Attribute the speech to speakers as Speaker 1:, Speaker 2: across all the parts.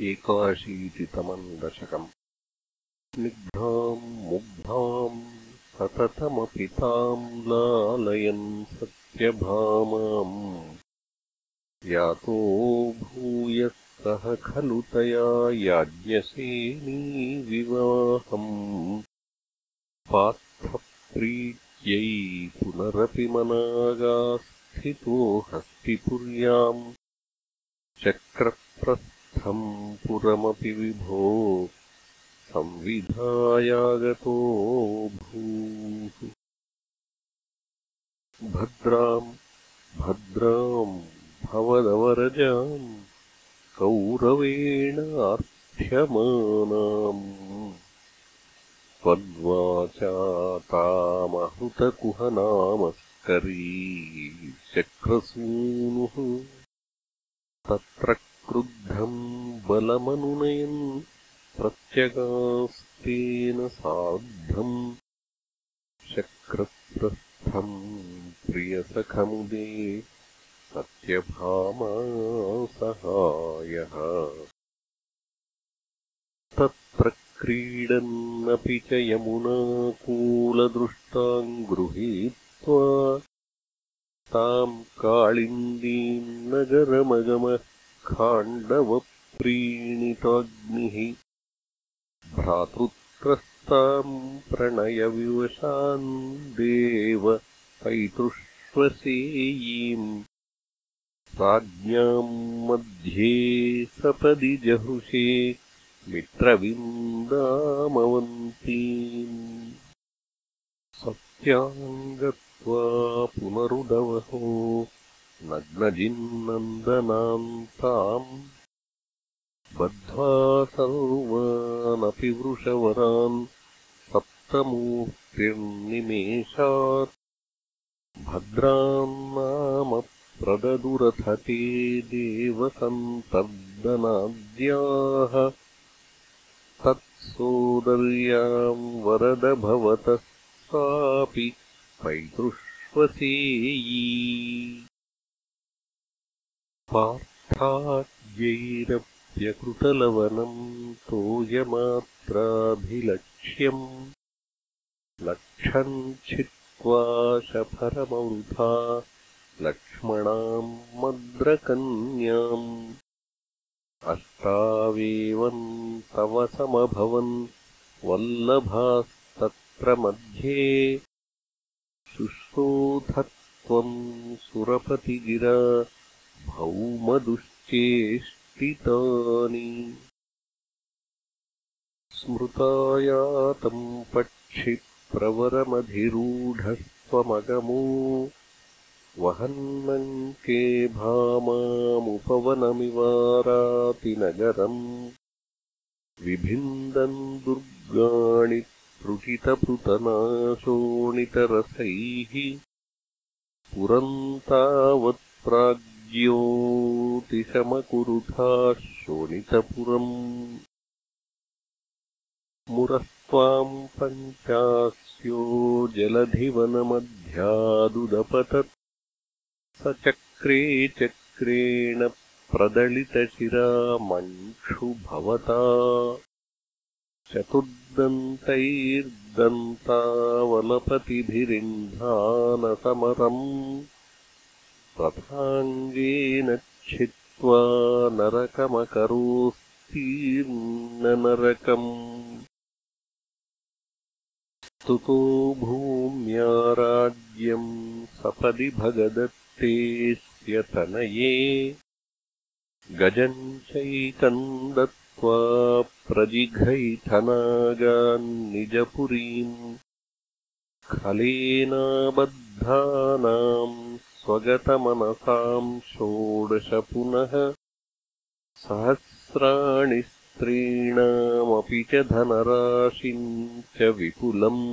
Speaker 1: एकाशीतितमम् दशकम्। स्निग्धाम् मुग्धाम् सततमपि ताम् लालयन् सत्यभामाम्। यातो भूयः सह खलु तया याज्ञसेनीविवाहम् पार्थप्रीत्यै पुनरपि मनागास्थितो हस्तिपुर्याम् पुरमपि विभो संविधायागतो भूः। भद्राम् भद्राम् भवदवरजाम् कौरवेण आर्थ्यमानाम् त्वद्वाचा तामहृतकुहनामस्करी चक्रसूनुः। तत्र क्रुद्धम् बलमनुनयन् प्रत्यगास्तेन सार्धम् शक्रप्रस्थम् प्रियसखमुदे सत्यभामासहायः। तत्र क्रीडन्नपि च यमुनाकूलदृष्टाम् गृहीत्वा ताम् काळिन्दीम् नगरमगमः खाण्डवप्रीणिताग्निः भ्रातृत्रस्ताम् प्रणयविवशान् देव पैतृष्वसेयीम् राज्ञाम् मध्ये सपदि जहृषे मित्रविन्दामवन्तीम् सत्याम् गत्वा पुनरुदवहो नग्नजिन्नन्दनाम् ताम् बद्ध्वा सर्वानपि वृषवरान् सप्तमूर्तिर्निमेषात् भद्रान्नाम प्रददुरथ ते देवसन्तर्दनाद्याः तत्सोदर्याम् वरद भवतः सापि पैतृष्वसेयी पार्थाद्यैरप्यकृतलवनम् तोयमात्राभिलक्ष्यम् लक्षम् छित्त्वा शफरमवृथा लक्ष्मणाम् मद्रकन्याम् अष्टावेवम् तव समभवन् वल्लभास्तत्र मध्ये शुश्रोधत्वम् सुरपतिगिरा भौमदुश्चेष्टितानि स्मृतायातम् पक्षिप्रवरमधिरूढस्त्वमगमो वहन्नङ्के भामामुपवनमिवारातिनगरम्। विभिन्दन् दुर्गाणि त्रुटितपृतनाशोणितरसैः। पुरम् तावत्प्राग्योतिशमकुरुथाः शोणितपुरम् मुरस्त्वाम् पञ्चास्यो जलधिवनमध्यादुदपतत् स चक्रे चक्रेण प्रदलितशिरा मङ्क्षु भवता चतुर्दन्तैर्दन्तावलपतिभिरिन्धानसमरम् रथाङ्गेन छित्त्वा नरकमकरोस्तीर्णनरकम् स्तुतो भूम्या राज्यम् सपदि भगदत् तनये। गजम् चैकम् दत्त्वा प्रजिघैथनागान्निजपुरीम् खलेनाबद्धानाम् स्वगतमनसाम् षोडश पुनः सहस्राणि स्त्रीणामपि च धनराशिम् च विपुलम्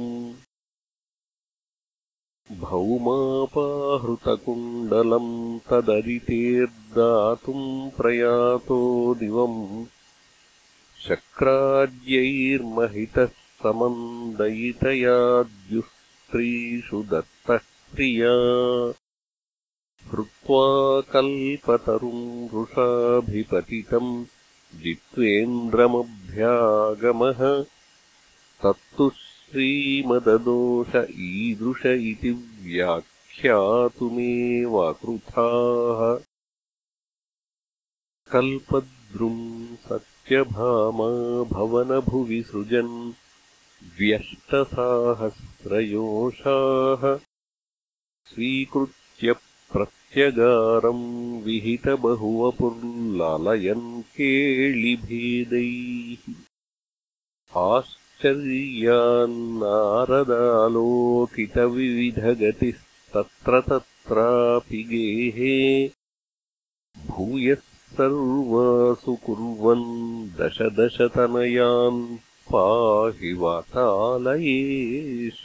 Speaker 1: भौमापाहृतकुण्डलम् तददितेर्दातुम् प्रयातो दिवम् शक्राद्यैर्महितः समन्दयितयाद्युस्त्रीषु दत्तः प्रिया हृत्वा कल्पतरुम् वृषाभिपतितम् जित्वेन्द्रमभ्यागमः। तत्तु श्रीमददोष ईदृश इति व्याख्यातुमेवाकृथाः। कल्पद्रुम् सत्यभामा भवनभुवि सृजन् व्यष्टसाहस्रयोषाः। स्वीकृत्य प्रत्यगारम् विहितबहुवपुर्लालयन् केलिभेदैः आश्चर्यान्नारदालोकितविविधगतिस्तत्र तत्रापि गेहे। भूयः सर्वासु कुर्वन् दशदशतनयान् पाहि वातालयेश